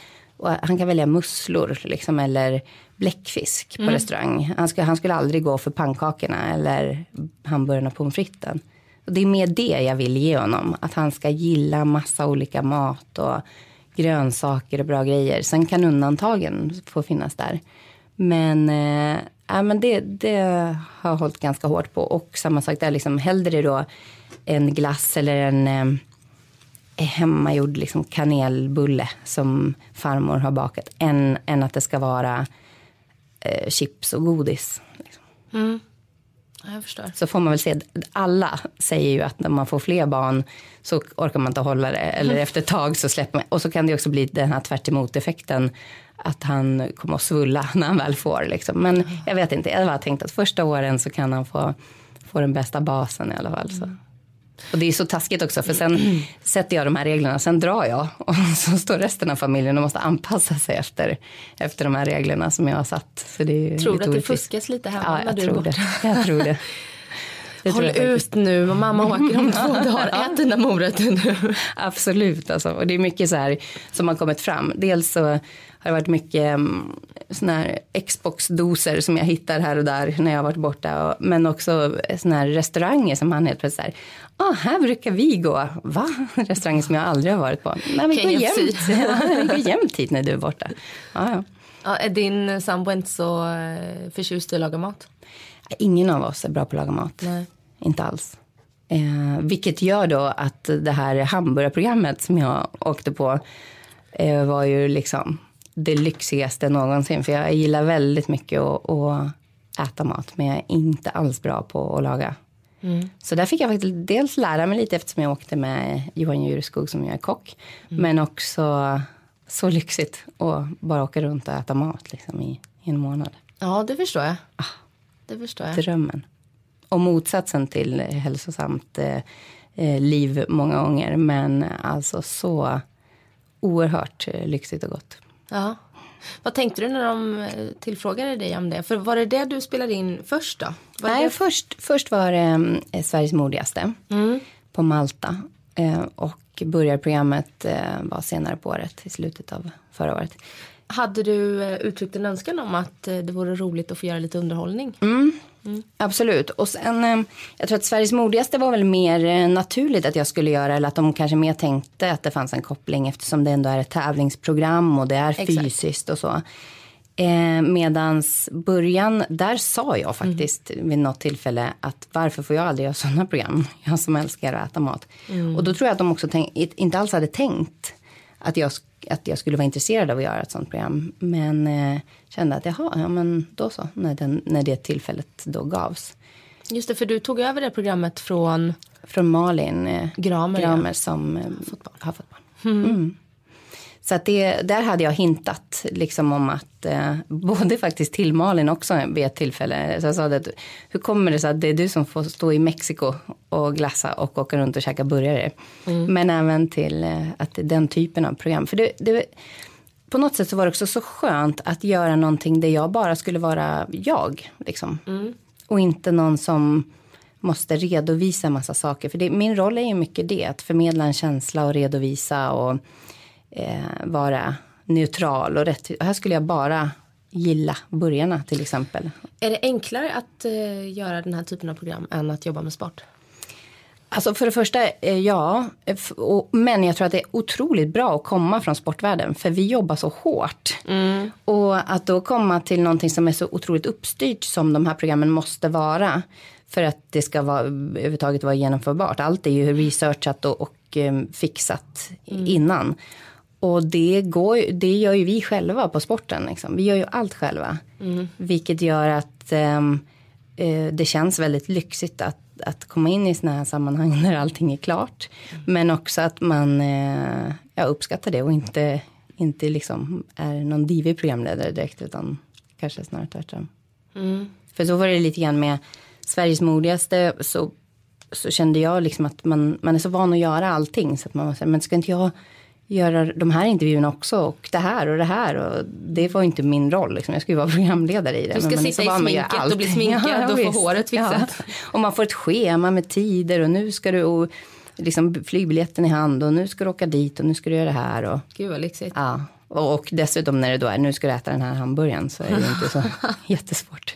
han kan välja musslor liksom, eller bläckfisk på mm. restaurang. Han, ska, han skulle aldrig gå för pannkakorna eller hamburgarna och pommes fritesen. Och det är mer det jag vill ge honom, att han ska gilla massa olika mat och grönsaker och bra grejer. Sen kan undantagen få finnas där. Men, äh, men det, det har jag hållit ganska hårt på. Och samma sak där, liksom, hellre då en glass eller en eh, hemmagjord liksom kanelbulle som farmor har bakat än, än att det ska vara eh, chips och godis. Liksom. Mm. Jag förstår. Så får man väl se, alla säger ju att när man får fler barn så orkar man inte hålla det eller mm. efter ett tag så släpper man. Och så kan det också bli den här tvärt effekten att han kommer att svulla [laughs] när han väl får liksom. Men mm. jag vet inte, jag har tänkt att första åren så kan han få, få den bästa basen i alla fall. Så. Mm. Och det är så taskigt också för sen sätter jag de här reglerna, sen drar jag och [laughs] så står resten av familjen och måste anpassa sig efter, efter de här reglerna som jag har satt. Så det tror du att det fuskas lite hemma ja, när du är borta? Det. [laughs] Jag tror det. det Håll tror ut nu, mamma åker om två [laughs] dagar, ät dina morötter nu. Absolut, alltså. och det är mycket så här som har kommit fram. Dels så har det varit mycket såna här Xbox-doser som jag hittar här och där när jag har varit borta. men också såna här restauranger som han helt plötsligt säger, ah, här brukar vi gå. Va? [laughs] Restauranger som jag aldrig har varit på. Nej, vi går jämt. vi [laughs] går jämt hit när du är borta. Ja, ja. Ja, är din sambo inte så eh, förtjust i att laga mat? Ingen av oss är bra på att laga mat. Nej. Inte alls. Eh, vilket gör då att det här hamburgarprogrammet som jag åkte på eh, var ju liksom det lyxigaste någonsin. För jag gillar väldigt mycket att, att äta mat, men jag är inte alls bra på att laga. Mm. Så där fick jag faktiskt dels lära mig lite eftersom jag åkte med Johan Jureskog som jag är kock. Mm. Men också så lyxigt att bara åka runt och äta mat liksom, i, i en månad. Ja, det förstår jag. Ah, det förstår jag. Drömmen. Och motsatsen till hälsosamt eh, eh liv många gånger. Men alltså så oerhört lyxigt och gott. Ja. Vad tänkte du när de eh, tillfrågade dig om det? För var det det du spelade in först då? Var Nej, det... först, först var det eh, Sveriges modigaste mm. på Malta. Eh, och börjarprogrammet eh, var senare på året, i slutet av förra året. Hade du eh, uttryckt en önskan om att eh, det vore roligt att få göra lite underhållning? Mm. Mm. Absolut. Och sen, eh, jag tror att Sveriges modigaste var väl mer naturligt att jag skulle göra. Eller att de kanske mer tänkte att det fanns en koppling eftersom det ändå är ett tävlingsprogram och det är Exakt. fysiskt och så. Eh, medans början, där sa jag faktiskt mm. vid något tillfälle att varför får jag aldrig göra sådana program? Jag som älskar att äta mat. Mm. Och då tror jag att de också tänk, inte alls hade tänkt att jag, att jag skulle vara intresserad av att göra ett sådant program. Men eh, kände att jaha, ja men då så, när, den, när det tillfället då gavs. Just det, för du tog över det programmet från? Från Malin eh, Gramer, Gramer ja. som eh, fotboll. har fotboll. Mm. Mm. Så att det, där hade jag hintat liksom om att, eh, både faktiskt till Malin också vid ett tillfälle. Så jag sa att hur kommer det sig att det är du som får stå i Mexiko och glassa och åka runt och käka burgare. Mm. Men även till eh, att den typen av program. För det, det, på något sätt så var det också så skönt att göra någonting där jag bara skulle vara jag. Liksom. Mm. Och inte någon som måste redovisa massa saker. För det, min roll är ju mycket det, att förmedla en känsla och redovisa och eh, vara neutral och rätt. Här skulle jag bara gilla burgarna till exempel. Är det enklare att eh, göra den här typen av program än att jobba med sport? Alltså för det första, eh, ja. Men jag tror att det är otroligt bra att komma från sportvärlden. För vi jobbar så hårt. Mm. Och att då komma till någonting som är så otroligt uppstyrt som de här programmen måste vara. För att det ska vara, överhuvudtaget vara genomförbart. Allt är ju researchat och, och eh, fixat mm. innan. Och det, går, det gör ju vi själva på sporten. Liksom. Vi gör ju allt själva. Mm. Vilket gör att um, uh, det känns väldigt lyxigt att, att komma in i sådana här sammanhang [laughs] när allting är klart. Mm. Men också att man uh, ja, uppskattar det och inte, inte liksom är någon divig programledare direkt. Utan kanske snarare tvärtom. Mm. För så var det lite grann med Sveriges modigaste. Så, så kände jag liksom att man, man är så van att göra allting. Så att man säga, men ska inte jag göra de här intervjuerna också och det här och det här. Och det var inte min roll. Liksom. Jag skulle vara programledare i det. Du ska sitta i sminket och bli [laughs] sminkad ja, och få håret fixat. Ja. Och man får ett schema med tider och nu ska du och liksom flygbiljetten i hand och nu ska du åka dit och nu ska du göra det här. Och, Gud vad lyxigt. Ja. Och, och dessutom när det då är nu ska du äta den här hamburgaren så är det inte så [laughs] jättesvårt.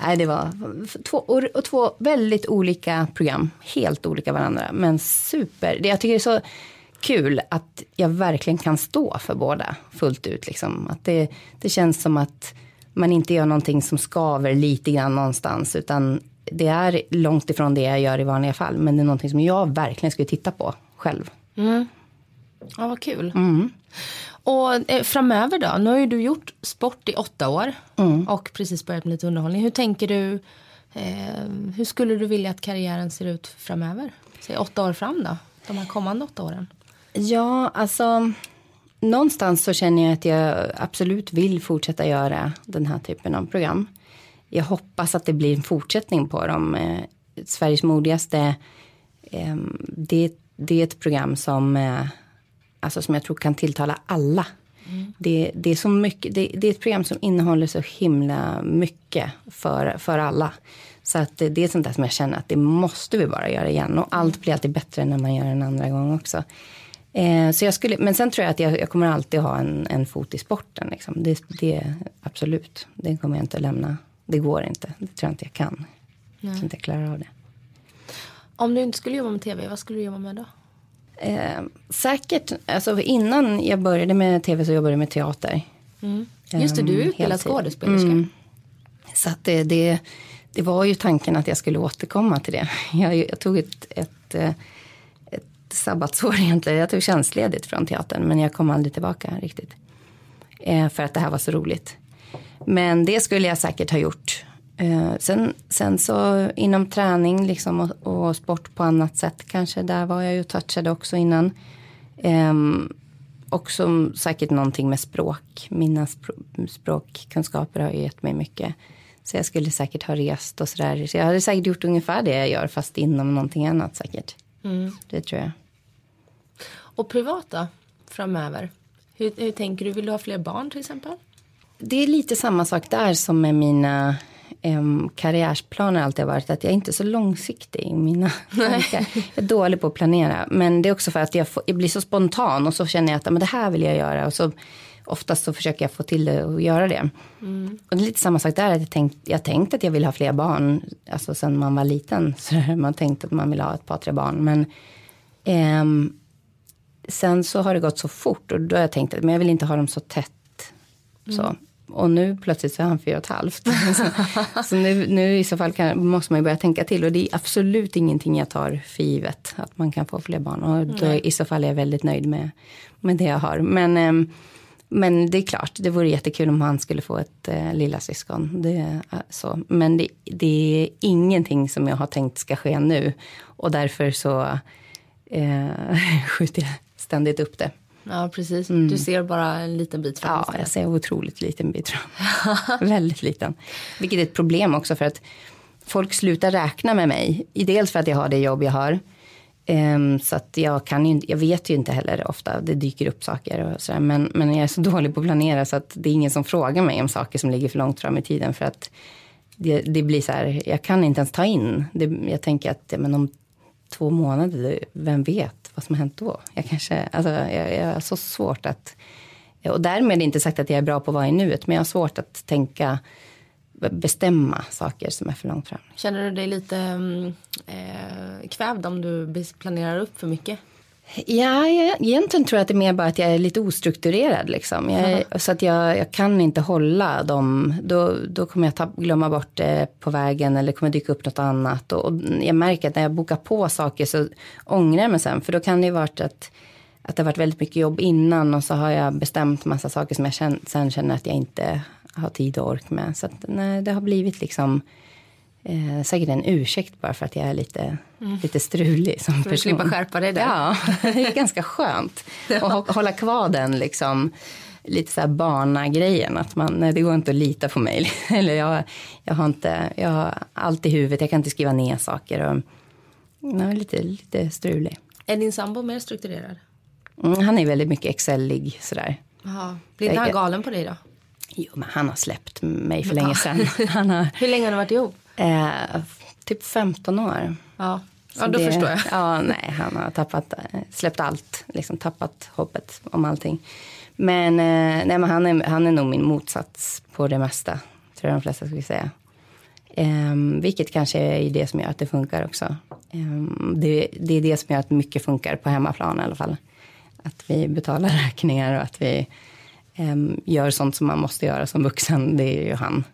Nej, det var två, och två väldigt olika program. Helt olika varandra. Men super. Det jag tycker är så kul att jag verkligen kan stå för båda fullt ut. Liksom. Att det, det känns som att man inte gör någonting som skaver lite grann någonstans. Utan det är långt ifrån det jag gör i vanliga fall. Men det är någonting som jag verkligen skulle titta på själv. Mm. Ja, vad kul. Mm. Och eh, framöver då? Nu har ju du gjort sport i åtta år. Mm. Och precis börjat med lite underhållning. Hur tänker du? Eh, hur skulle du vilja att karriären ser ut framöver? Säg åtta år fram då? De här kommande åtta åren. Ja, alltså någonstans så känner jag att jag absolut vill fortsätta göra den här typen av program. Jag hoppas att det blir en fortsättning på dem. Eh, Sveriges modigaste, eh, det, det är ett program som, eh, alltså som jag tror kan tilltala alla. Mm. Det, det, är så mycket, det, det, är ett program som innehåller så himla mycket för, för alla. Så att det, är sånt där som jag känner att det måste vi bara göra igen. Och allt blir alltid bättre när man gör en andra gång också. Eh, så jag skulle, men sen tror jag att jag, jag kommer alltid ha en, en fot i sporten. Liksom. Det, det, absolut, det kommer jag inte lämna. Det går inte, det tror jag inte jag kan. Nej. Jag tror inte jag klarar av det. Om du inte skulle jobba med tv, vad skulle du jobba med då? Eh, säkert, alltså innan jag började med tv så jobbade jag med teater. Mm. Just det, du är ehm, utbildad skådespelerska. Mm. Så att det, det, det, var ju tanken att jag skulle återkomma till det. [laughs] Jag, jag tog ett, ett sabbatsår [laughs] egentligen. Jag tog tjänstledigt från teatern men jag kom aldrig tillbaka riktigt. Eh, för att det här var så roligt. Men det skulle jag säkert ha gjort. Eh, sen, sen så inom träning liksom och, och, sport på annat sätt kanske. Där var jag ju touchade också innan. Eh, också säkert någonting med språk. Mina spr språkkunskaper har ju gett mig mycket. Så jag skulle säkert ha rest och sådär. Så jag hade säkert gjort ungefär det jag gör fast inom någonting annat säkert. Mm. Det tror jag. Och privata framöver? Hur, hur tänker du? Vill du ha fler barn till exempel? Det är lite samma sak där som med mina um, karriärsplaner alltid har varit att jag är inte är så långsiktig i mina [laughs] tankar. Jag är dålig på att planera. Men det är också för att jag, får, jag, blir så spontan och så känner jag att men det här vill jag göra. Och så oftast så försöker jag få till det och göra det. Mm. Och det är lite samma sak där. Att jag, tänkt, jag tänkt att jag vill ha fler barn. Alltså sen man var liten. [laughs] Så man tänkte att man vill ha ett par, tre barn. Men um, sen så har det gått så fort och då har jag tänkt att men jag vill inte ha dem så tätt. Så. och nu plötsligt så är han fyra och ett halvt. [laughs] så, så nu, nu i så fall kan, måste man ju börja tänka till. Och det är absolut ingenting jag tar för givet. Att man kan få fler barn. Och då, i så fall är jag väldigt nöjd med, med det jag har. Men, eh, men det är klart, det vore jättekul om han skulle få ett eh, lilla syskon. Det, så. Men det, det, är ingenting som jag har tänkt ska ske nu. Och därför så eh, [laughs] skjuter jag ständigt upp det. Ja, precis. Mm. Du ser bara en liten bit fram. Ja, jag ser otroligt liten bit fram. [laughs] Väldigt liten. Vilket är ett problem också för att folk slutar räkna med mig. Dels för att jag har det jobb jag har. Um, så att jag, kan ju, jag vet ju inte heller ofta, det dyker upp saker och sådär. Men, men jag är så [laughs] dålig på att planera så att det är ingen som frågar mig om saker som ligger för långt fram i tiden. För att det, det blir så här, jag kan inte ens ta in. Det, jag tänker att men om två månader, vem vet vad som har hänt då? Jag kanske, alltså jag, jag har så svårt att, och därmed inte sagt att jag är bra på att vara i nuet, men jag har svårt att tänka, bestämma saker som är för långt fram. Känner du dig lite mm, eh, kvävd om du planerar upp för mycket? Ja, jag, egentligen tror jag att det är mer bara att jag är lite ostrukturerad. Liksom. Jag, mm. Så att jag, jag, kan inte hålla dem. Då, då kommer jag ta, glömma bort det på vägen eller kommer dyka upp något annat. Och, och, jag märker att när jag bokar på saker så ångrar jag mig sen. För då kan det ju varit att, att det har varit väldigt mycket jobb innan och så har jag bestämt massa saker som jag känner, sen känner att jag inte har tid och ork med. Så att, nej, det har blivit liksom Eh, säkert en ursäkt bara för att jag är lite, mm. lite strulig som person. slippa skärpa dig där. Ja, [laughs] det är ganska skönt [laughs] att hålla kvar den liksom lite så här barnagrejen. Att man, nej, det går inte att lita på mig. [laughs] Eller jag, jag har inte, jag har allt i huvudet, jag kan inte skriva ner saker. Och, jag är lite, lite strulig. Är din sambo mer strukturerad? Mm, han är väldigt mycket excellig sådär. Blir inte han galen på dig då? Jo, men han har släppt mig för länge sedan. [laughs] Han har, Hur länge har ni varit ihop? Eh, typ 15 år. Ja, ja då det, förstår jag. Ja, nej, han har tappat, släppt allt, liksom tappat hoppet om allting. Men, eh, nej, men han, är, han är nog min motsats på det mesta, tror jag de flesta skulle säga. Um, vilket kanske är det som gör att det funkar också. Um, det, det, är det som gör att mycket funkar på hemmaplan i alla fall. Att vi betalar [laughs] räkningar och att vi um, gör sånt som man måste göra som vuxen. Det är ju han.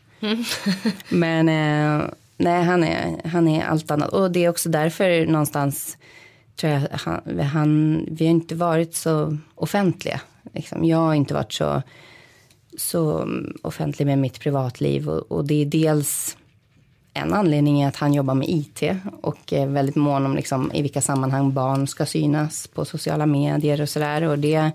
Men eh, nej, han är, han är allt annat. Och det är också därför någonstans tror jag han, han, vi har inte varit så offentliga. Liksom. Jag har inte varit så, så offentlig med mitt privatliv. Och, och det är dels en anledning är att han jobbar med IT och är väldigt mån om liksom, i vilka sammanhang barn ska synas på sociala medier och sådär. Och det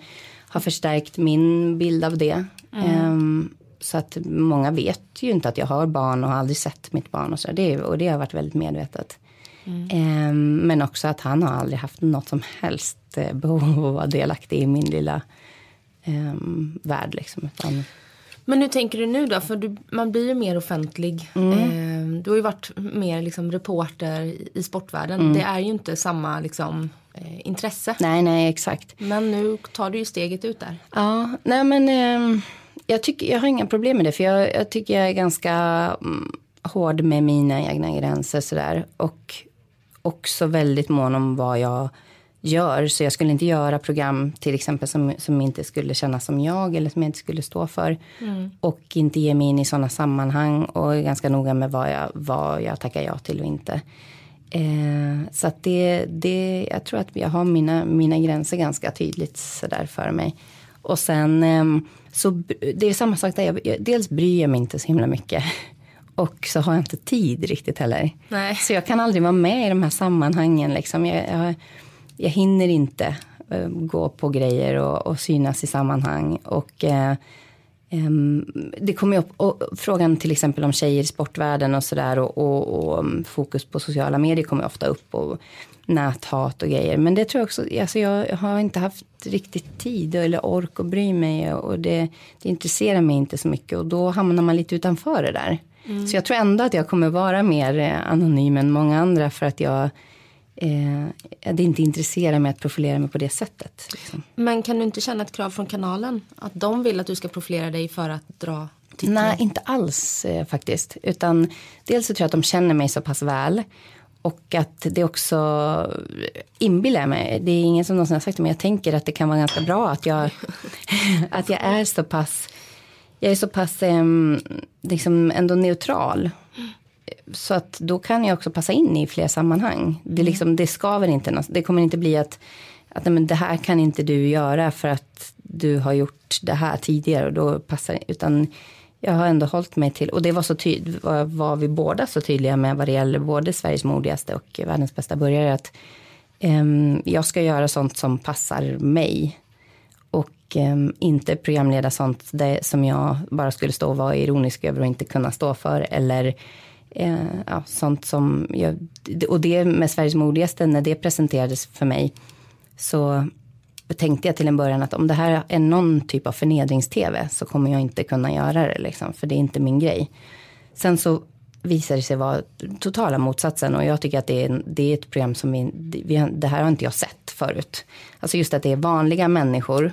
har förstärkt min bild av det. Mm. Um, så att många vet ju inte att jag har barn och har aldrig sett mitt barn och så. Det, och det har varit väldigt medvetet. Mm. Um, men också att han har aldrig haft något som helst eh, behov av att vara delaktig i min lilla um, värld. Liksom. Utan, men hur tänker du nu då? För du, man blir ju mer offentlig. Mm. Eh, du har ju varit mer liksom, reporter i sportvärlden. Mm. Det är ju inte samma liksom, eh, intresse. Nej, nej, exakt. Men nu tar du ju steget ut där. Ja, nej men eh, jag, tycker, jag har inga problem med det. För jag, jag tycker jag är ganska mm, hård med mina egna gränser sådär. Och också väldigt mån om vad jag gör. Så jag skulle inte göra program till exempel som, som inte skulle kännas som jag eller som jag inte skulle stå för. Mm. Och inte ge mig in i sådana sammanhang och är ganska noga med vad jag, vad jag tackar ja till och inte. Eh, så att det, det, jag tror att jag har mina, mina gränser ganska tydligt sådär för mig. Och sen eh, så det är samma sak där. Jag, dels bryr jag mig inte så himla mycket. [laughs] Och så har jag inte tid riktigt heller. Nej. Så jag kan aldrig vara med i de här sammanhangen. Liksom. Jag, jag, jag hinner inte uh, gå på grejer och, och, synas i sammanhang. Och um, det kommer upp och, frågan till exempel om tjejer i sportvärlden och sådär. Och, och, och fokus på sociala medier kommer ofta upp. Och, näthat och grejer. Men det tror jag också, alltså jag har inte haft riktigt tid eller ork att bry mig och det, det intresserar mig inte så mycket och då hamnar man lite utanför det där. Mm. Så jag tror ändå att jag kommer vara mer eh, anonym än många andra för att jag eh, det inte intresserar mig att profilera mig på det sättet. Liksom. Men kan du inte känna ett krav från kanalen? Att de vill att du ska profilera dig för att dra titlar? Nej, inte alls eh, faktiskt. Utan dels så tror jag att de känner mig så pass väl. Och att det också inbillar mig, det är ingen som någonsin har sagt det, men jag tänker att det kan vara ganska bra att jag, [laughs] att jag är så pass jag är så pass eh, liksom ändå neutral. Så att då kan jag också passa in i fler sammanhang. Det, liksom, det skaver inte. Det kommer inte bli att, att nej, men det här kan inte du göra för att du har gjort det här tidigare och då passar. Utan jag har ändå hållit mig till, och det var så tydligt, var, var vi båda så tydliga med vad det gäller både Sveriges modigaste och världens bästa börjare. Att um, jag ska göra sånt som passar mig. Och um, inte programleda sånt det, som jag bara skulle stå och vara ironisk över och inte kunna stå för. Eller Eh, ja, sånt som, jag, och det med Sveriges modigaste, när det presenterades för mig. Så tänkte jag till en början att om det här är någon typ av förnedrings-tv så kommer jag inte kunna göra det liksom, för det är inte min grej. Sen så visade det sig vara totala motsatsen och jag tycker att det är, det är ett program som vi, vi, det här har inte jag sett förut. Alltså just att det är vanliga människor,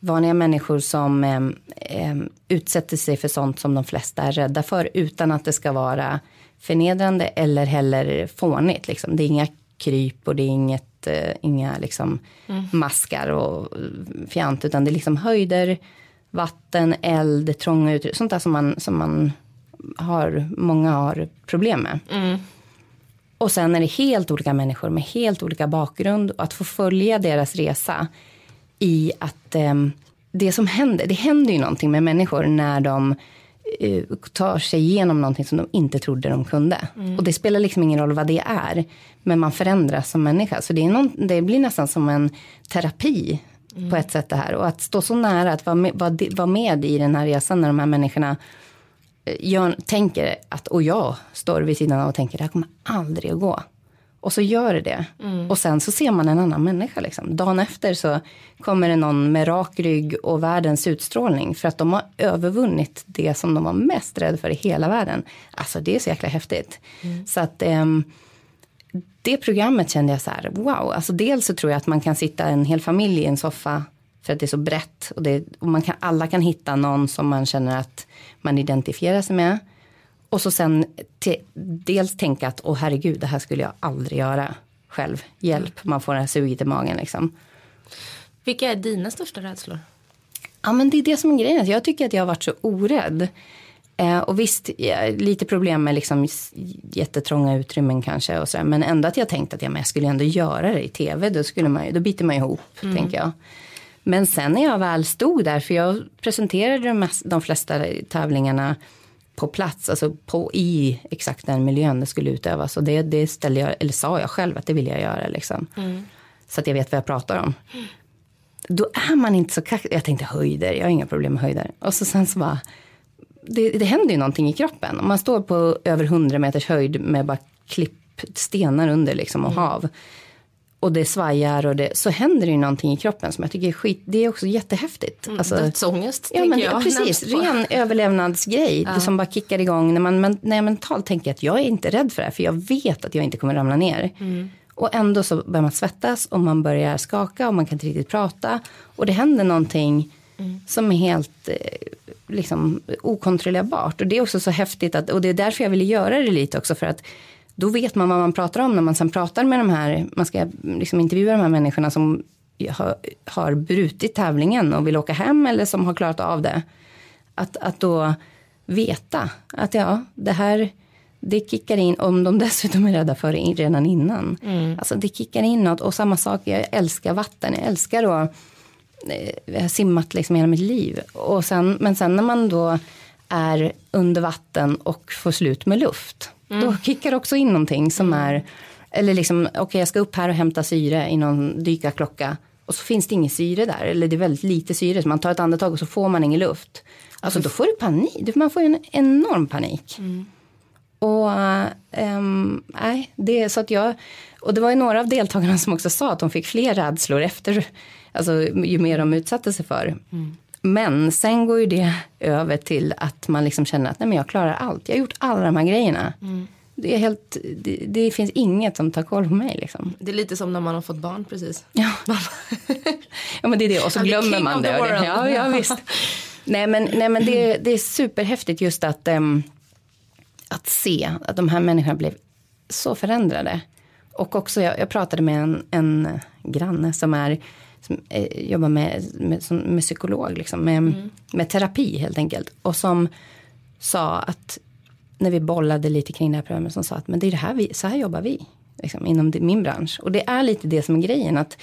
vanliga människor som eh, eh, utsätter sig för sånt som de flesta är rädda för utan att det ska vara förnedrande eller heller fånigt. Liksom. Det är inga kryp och det är inget, eh, inga liksom mm. maskar och fjant utan det är liksom höjder, vatten, eld, trånga utrymmen, sånt där som man, som man har, många har problem med. Mm. Och sen är det helt olika människor med helt olika bakgrund och att få följa deras resa i att eh, det som händer, det händer ju någonting med människor när de uh, tar sig igenom någonting som de inte trodde de kunde. Mm. Och det spelar liksom ingen roll vad det är. Men man förändras som människa. Så det, är någon, det blir nästan som en terapi mm. på ett sätt det här. Och att stå så nära, att vara med, vara, vara med i den här resan när de här människorna eh, tänker att, och jag står vid sidan av och tänker det här kommer aldrig att gå. Och så gör det det. Mm. Och sen så ser man en annan människa. Liksom. Dagen efter så kommer det någon med rak rygg och världens utstrålning. För att de har övervunnit det som de var mest rädda för i hela världen. Alltså det är så jäkla häftigt. Mm. Så att um, det programmet kände jag så här, wow. Alltså dels så tror jag att man kan sitta en hel familj i en soffa. För att det är så brett. Och, det, och man kan, alla kan hitta någon som man känner att man identifierar sig med. Och så sen te, dels tänka att, åh herregud, det här skulle jag aldrig göra själv. Hjälp, man får det här suget i magen liksom. Vilka är dina största rädslor? Ja men det är det som är grejen. Jag tycker att jag har varit så orädd. Eh, och visst, lite problem med liksom jättetrånga utrymmen kanske. Och så, men ändå att jag tänkt att ja, men jag skulle ändå göra det i tv. Då, skulle man, då biter man ihop, mm. tänker jag. Men sen när jag väl stod där, för jag presenterade de, mest, de flesta tävlingarna på plats, alltså på, i exakt den miljön det skulle utövas. Och det, det ställde jag, eller sa jag själv att det vill jag göra liksom. Mm. Så att jag vet vad jag pratar om. Mm. Då är man inte så kaxig. Jag tänkte höjder, jag har inga problem med höjder. Och så sen så bara, det, det händer ju någonting i kroppen. Om man står på över 100 meters höjd med bara klipp stenar under liksom och mm. hav och det svajar och det, så händer det ju någonting i kroppen som jag tycker är skit. Det är också jättehäftigt. Mm, alltså, dödsångest ja, men, jag. Precis, ren överlevnadsgrej ja. som bara kickar igång när man men, när jag mentalt tänker att jag är inte rädd för det här för jag vet att jag inte kommer ramla ner. Mm. Och ändå så börjar man svettas och man börjar skaka och man kan inte riktigt prata. Och det händer någonting mm. som är helt eh, liksom, okontrollerbart. Och det är också så häftigt att, och det är därför jag ville göra det lite också för att då vet man vad man pratar om när man sen pratar med de här, man ska liksom intervjua de här människorna som har, har brutit tävlingen och vill åka hem eller som har klarat av det. Att, att då veta att ja, det här, det kickar in, om de dessutom är rädda för det redan innan. Mm. Alltså det kickar in något och samma sak, jag älskar vatten, jag älskar då, eh, jag har simmat liksom hela mitt liv. Och sen, men sen när man då är under vatten och får slut med luft Mm. Då kickar också in någonting som mm. är, eller liksom, okej okay, jag ska upp här och hämta syre i någon dykarklocka. Och så finns det ingen syre där, eller det är väldigt lite syre. Så man tar ett andetag och så får man ingen luft. Alltså då får du panik, man får en enorm panik. Mm. Och um, nej, det är så att jag, och det var ju några av deltagarna som också sa att de fick fler rädslor efter, alltså ju mer de utsatte sig för. Mm. Men sen går ju det över till att man liksom känner att nej men jag klarar allt. Jag har gjort alla de här grejerna. Mm. Det, är helt, det, det, finns inget som tar koll på mig. Liksom. Det är lite som när man har fått barn precis. Ja, [laughs] ja men det är det. Och så glömmer man det. Ja, ja, visst. [laughs] nej men, nej, men det, det är superhäftigt just att, um, att se att de här människorna blev så förändrade. Och också, jag, jag pratade med en, en granne som är som eh, jobbar med, med, som, med psykolog, liksom, med, mm. med terapi helt enkelt. Och som sa att när vi bollade lite kring det här programmet som sa att men det är det här vi, så här jobbar vi liksom, inom min bransch. Och det är lite det som är grejen. att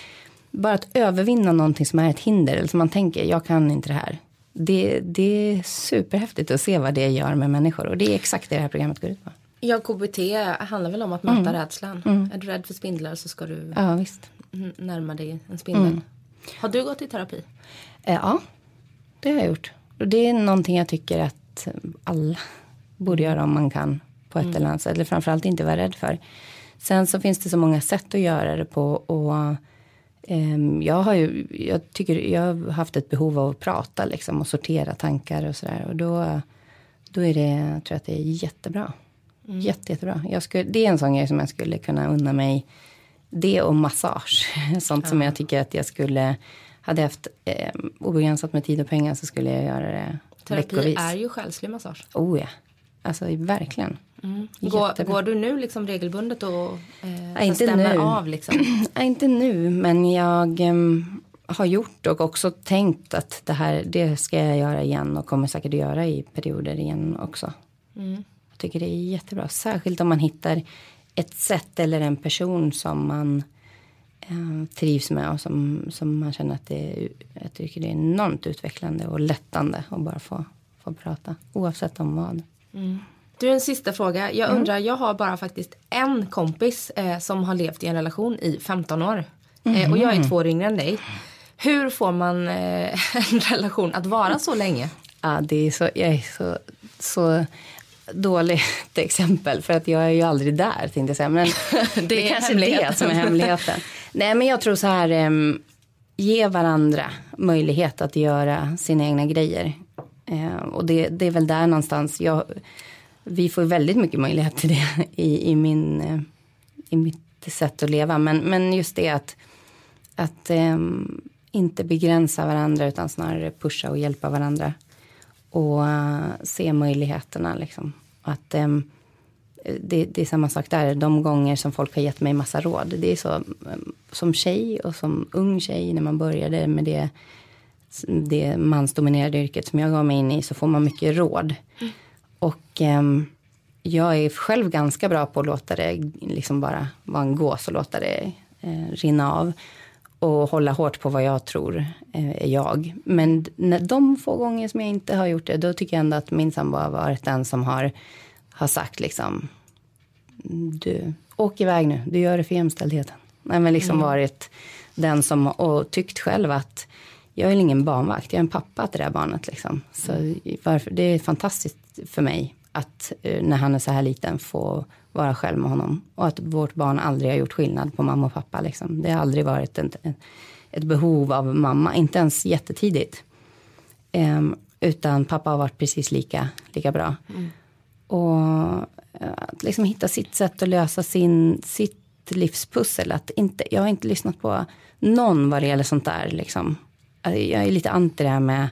Bara att övervinna någonting som är ett hinder. Eller som man tänker, jag kan inte det här. Det, det är superhäftigt att se vad det gör med människor. Och det är exakt det det här programmet går ut på. Ja, KBT handlar väl om att möta mm. rädslan. Mm. Är du rädd för spindlar så ska du ja, visst. närma dig en spindel. Mm. Har du gått i terapi? Eh, ja, det har jag gjort. Och det är någonting jag tycker att alla borde göra om man kan på ett mm. eller annat sätt. Eller framförallt inte vara rädd för. Sen så finns det så många sätt att göra det på. Och um, jag har ju, jag tycker, jag har haft ett behov av att prata liksom och sortera tankar och sådär. Och då, då är det, jag tror att det är jättebra. Mm. Jätte, jättebra. Jag skulle, det är en sån grej som jag skulle kunna unna mig. Det och massage. [laughs] Sånt ja. som jag tycker att jag skulle, hade jag haft eh, obegränsat med tid och pengar så skulle jag göra det Terapi veckovis. är ju själslig massage. Oh ja. Alltså verkligen. Mm. Går, går, du nu liksom regelbundet och eh, inte stämmer nu. av? Liksom? [clears throat] Inte nu, men jag um, har gjort och också tänkt att det här det ska jag göra igen och kommer säkert att göra i perioder igen också. Mm. Jag tycker det är jättebra, särskilt om man hittar ett sätt eller en person som man eh, trivs med och som, som man känner att det är, jag tycker det är enormt utvecklande och lättande att bara få, få prata oavsett om vad. Mm. Du, en sista fråga. Jag mm. undrar, jag har bara faktiskt en kompis eh, som har levt i en relation i 15 år. Mm. Eh, och jag är mm. två år yngre än dig. Hur får man eh, [laughs] en relation att vara så länge? Ja, det är så, jag är så, så dåligt [laughs] exempel. För att jag är ju aldrig där, tänkte jag säga. Men [laughs] det, det är kanske är det som är hemligheten. Nej, men jag tror så här. Um, ge varandra möjlighet att göra sina egna grejer. Eh, och det, det, är väl där någonstans. Jag, vi får väldigt mycket möjlighet till det [laughs] i, i, min, eh, i mitt sätt att leva. Men, men just det att, att eh, inte begränsa varandra utan snarare pusha och hjälpa varandra. Och uh, se möjligheterna liksom. Att, um, det, det, är samma sak där. De gånger som folk har gett mig massa råd. Det är så um, som tjej och som ung tjej när man började med det det mansdominerade yrket som jag gav mig in i så får man mycket råd. Mm. Och eh, jag är själv ganska bra på att låta det liksom bara vara en gås och låta det eh, rinna av. Och hålla hårt på vad jag tror eh, är jag. Men när de få gånger som jag inte har gjort det, då tycker jag ändå att min sambo har varit den som har, har sagt liksom, du, åk iväg nu, du gör det för jämställdheten. Nej, men liksom mm. varit den som, och tyckt själv att jag är ingen barnvakt, jag är en pappa till det här barnet. Liksom. Så varför, det är fantastiskt för mig att eh, när han är så här liten få vara själv med honom. Och att vårt barn aldrig har gjort skillnad på mamma och pappa. Liksom. Det har aldrig varit ett, ett behov av mamma, inte ens jättetidigt. Um, utan pappa har varit precis lika, lika bra. Mm. Och eh, att liksom hitta sitt sätt att lösa sin, sitt livspussel. Att inte, jag har inte lyssnat på någon vad det gäller sånt där. Liksom. Alltså, jag är lite anti det här med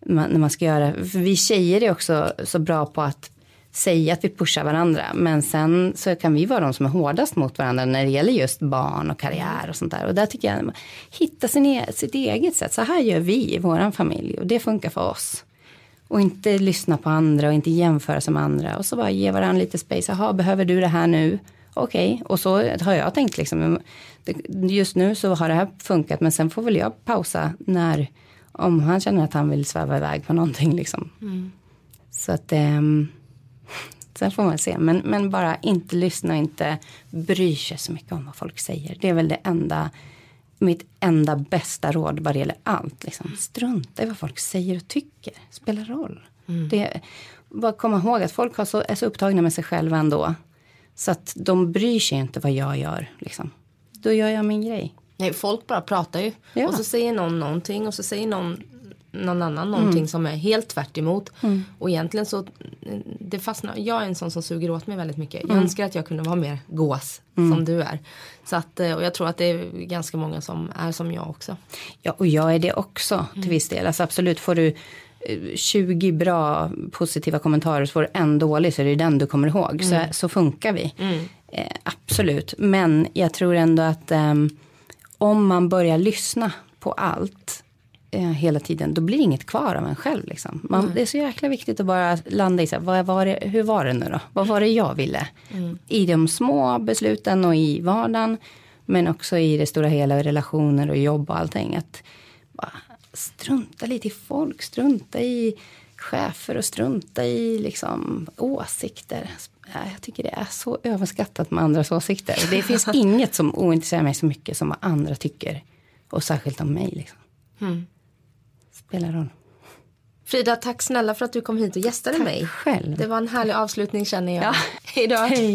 när man ska göra, för vi tjejer är också så bra på att säga att vi pushar varandra. Men sen så kan vi vara de som är hårdast mot varandra när det gäller just barn och karriär och sånt där. Och där tycker jag, hitta sin, e sitt eget sätt. Så här gör vi i vår familj och det funkar för oss. Och inte lyssna på andra och inte jämföra sig med andra. Och så bara ge varandra lite space. Jaha, behöver du det här nu? Okej, okay. och så har jag tänkt liksom. Mm, just nu så har det här funkat men sen får väl jag pausa när om han känner att han vill sväva iväg på någonting liksom. Mm. Så att um, sen får man se. Men, men bara inte lyssna och inte bry sig så mycket om vad folk säger. Det är väl det enda mitt enda bästa råd vad det gäller allt. Liksom. Strunta i vad folk säger och tycker. Spelar roll. Mm. Det, bara komma ihåg att folk har så, är så upptagna med sig själva ändå. Så att de bryr sig inte vad jag gör. Liksom. Då gör jag min grej. Nej, folk bara pratar ju. Ja. Och så säger någon någonting och så säger någon någon annan någonting mm. som är helt tvärt emot. Mm. Och egentligen så det fastnar, jag är en sån som suger åt mig väldigt mycket. Jag mm. önskar att jag kunde vara mer gås mm. som du är. Så att, och jag tror att det är ganska många som är som jag också. Ja och jag är det också till mm. viss del. Alltså absolut får du 20 bra positiva kommentarer så får du en dålig så är det den du kommer ihåg. Så, så funkar vi. Eh, absolut. Men jag tror ändå att um, om man börjar lyssna på allt eh, hela tiden, då blir inget kvar av en själv. Liksom. Man, mm. Det är så jäkla viktigt att bara landa i, så här, vad var det, hur var det nu då? Vad var det jag ville? Mm. I de små besluten och i vardagen. Men också i det stora hela, relationer och jobb och allting. Att bara strunta lite i folk, strunta i chefer och strunta i liksom, åsikter. Jag tycker det är så överskattat med andras åsikter. Det finns [laughs] inget som ointresserar mig så mycket som vad andra tycker. Och särskilt om mig. Liksom. Mm. Spelar roll. Frida, tack snälla för att du kom hit och gästade tack mig. själv. Det var en härlig avslutning känner jag. Ja. [laughs] Då. Hej.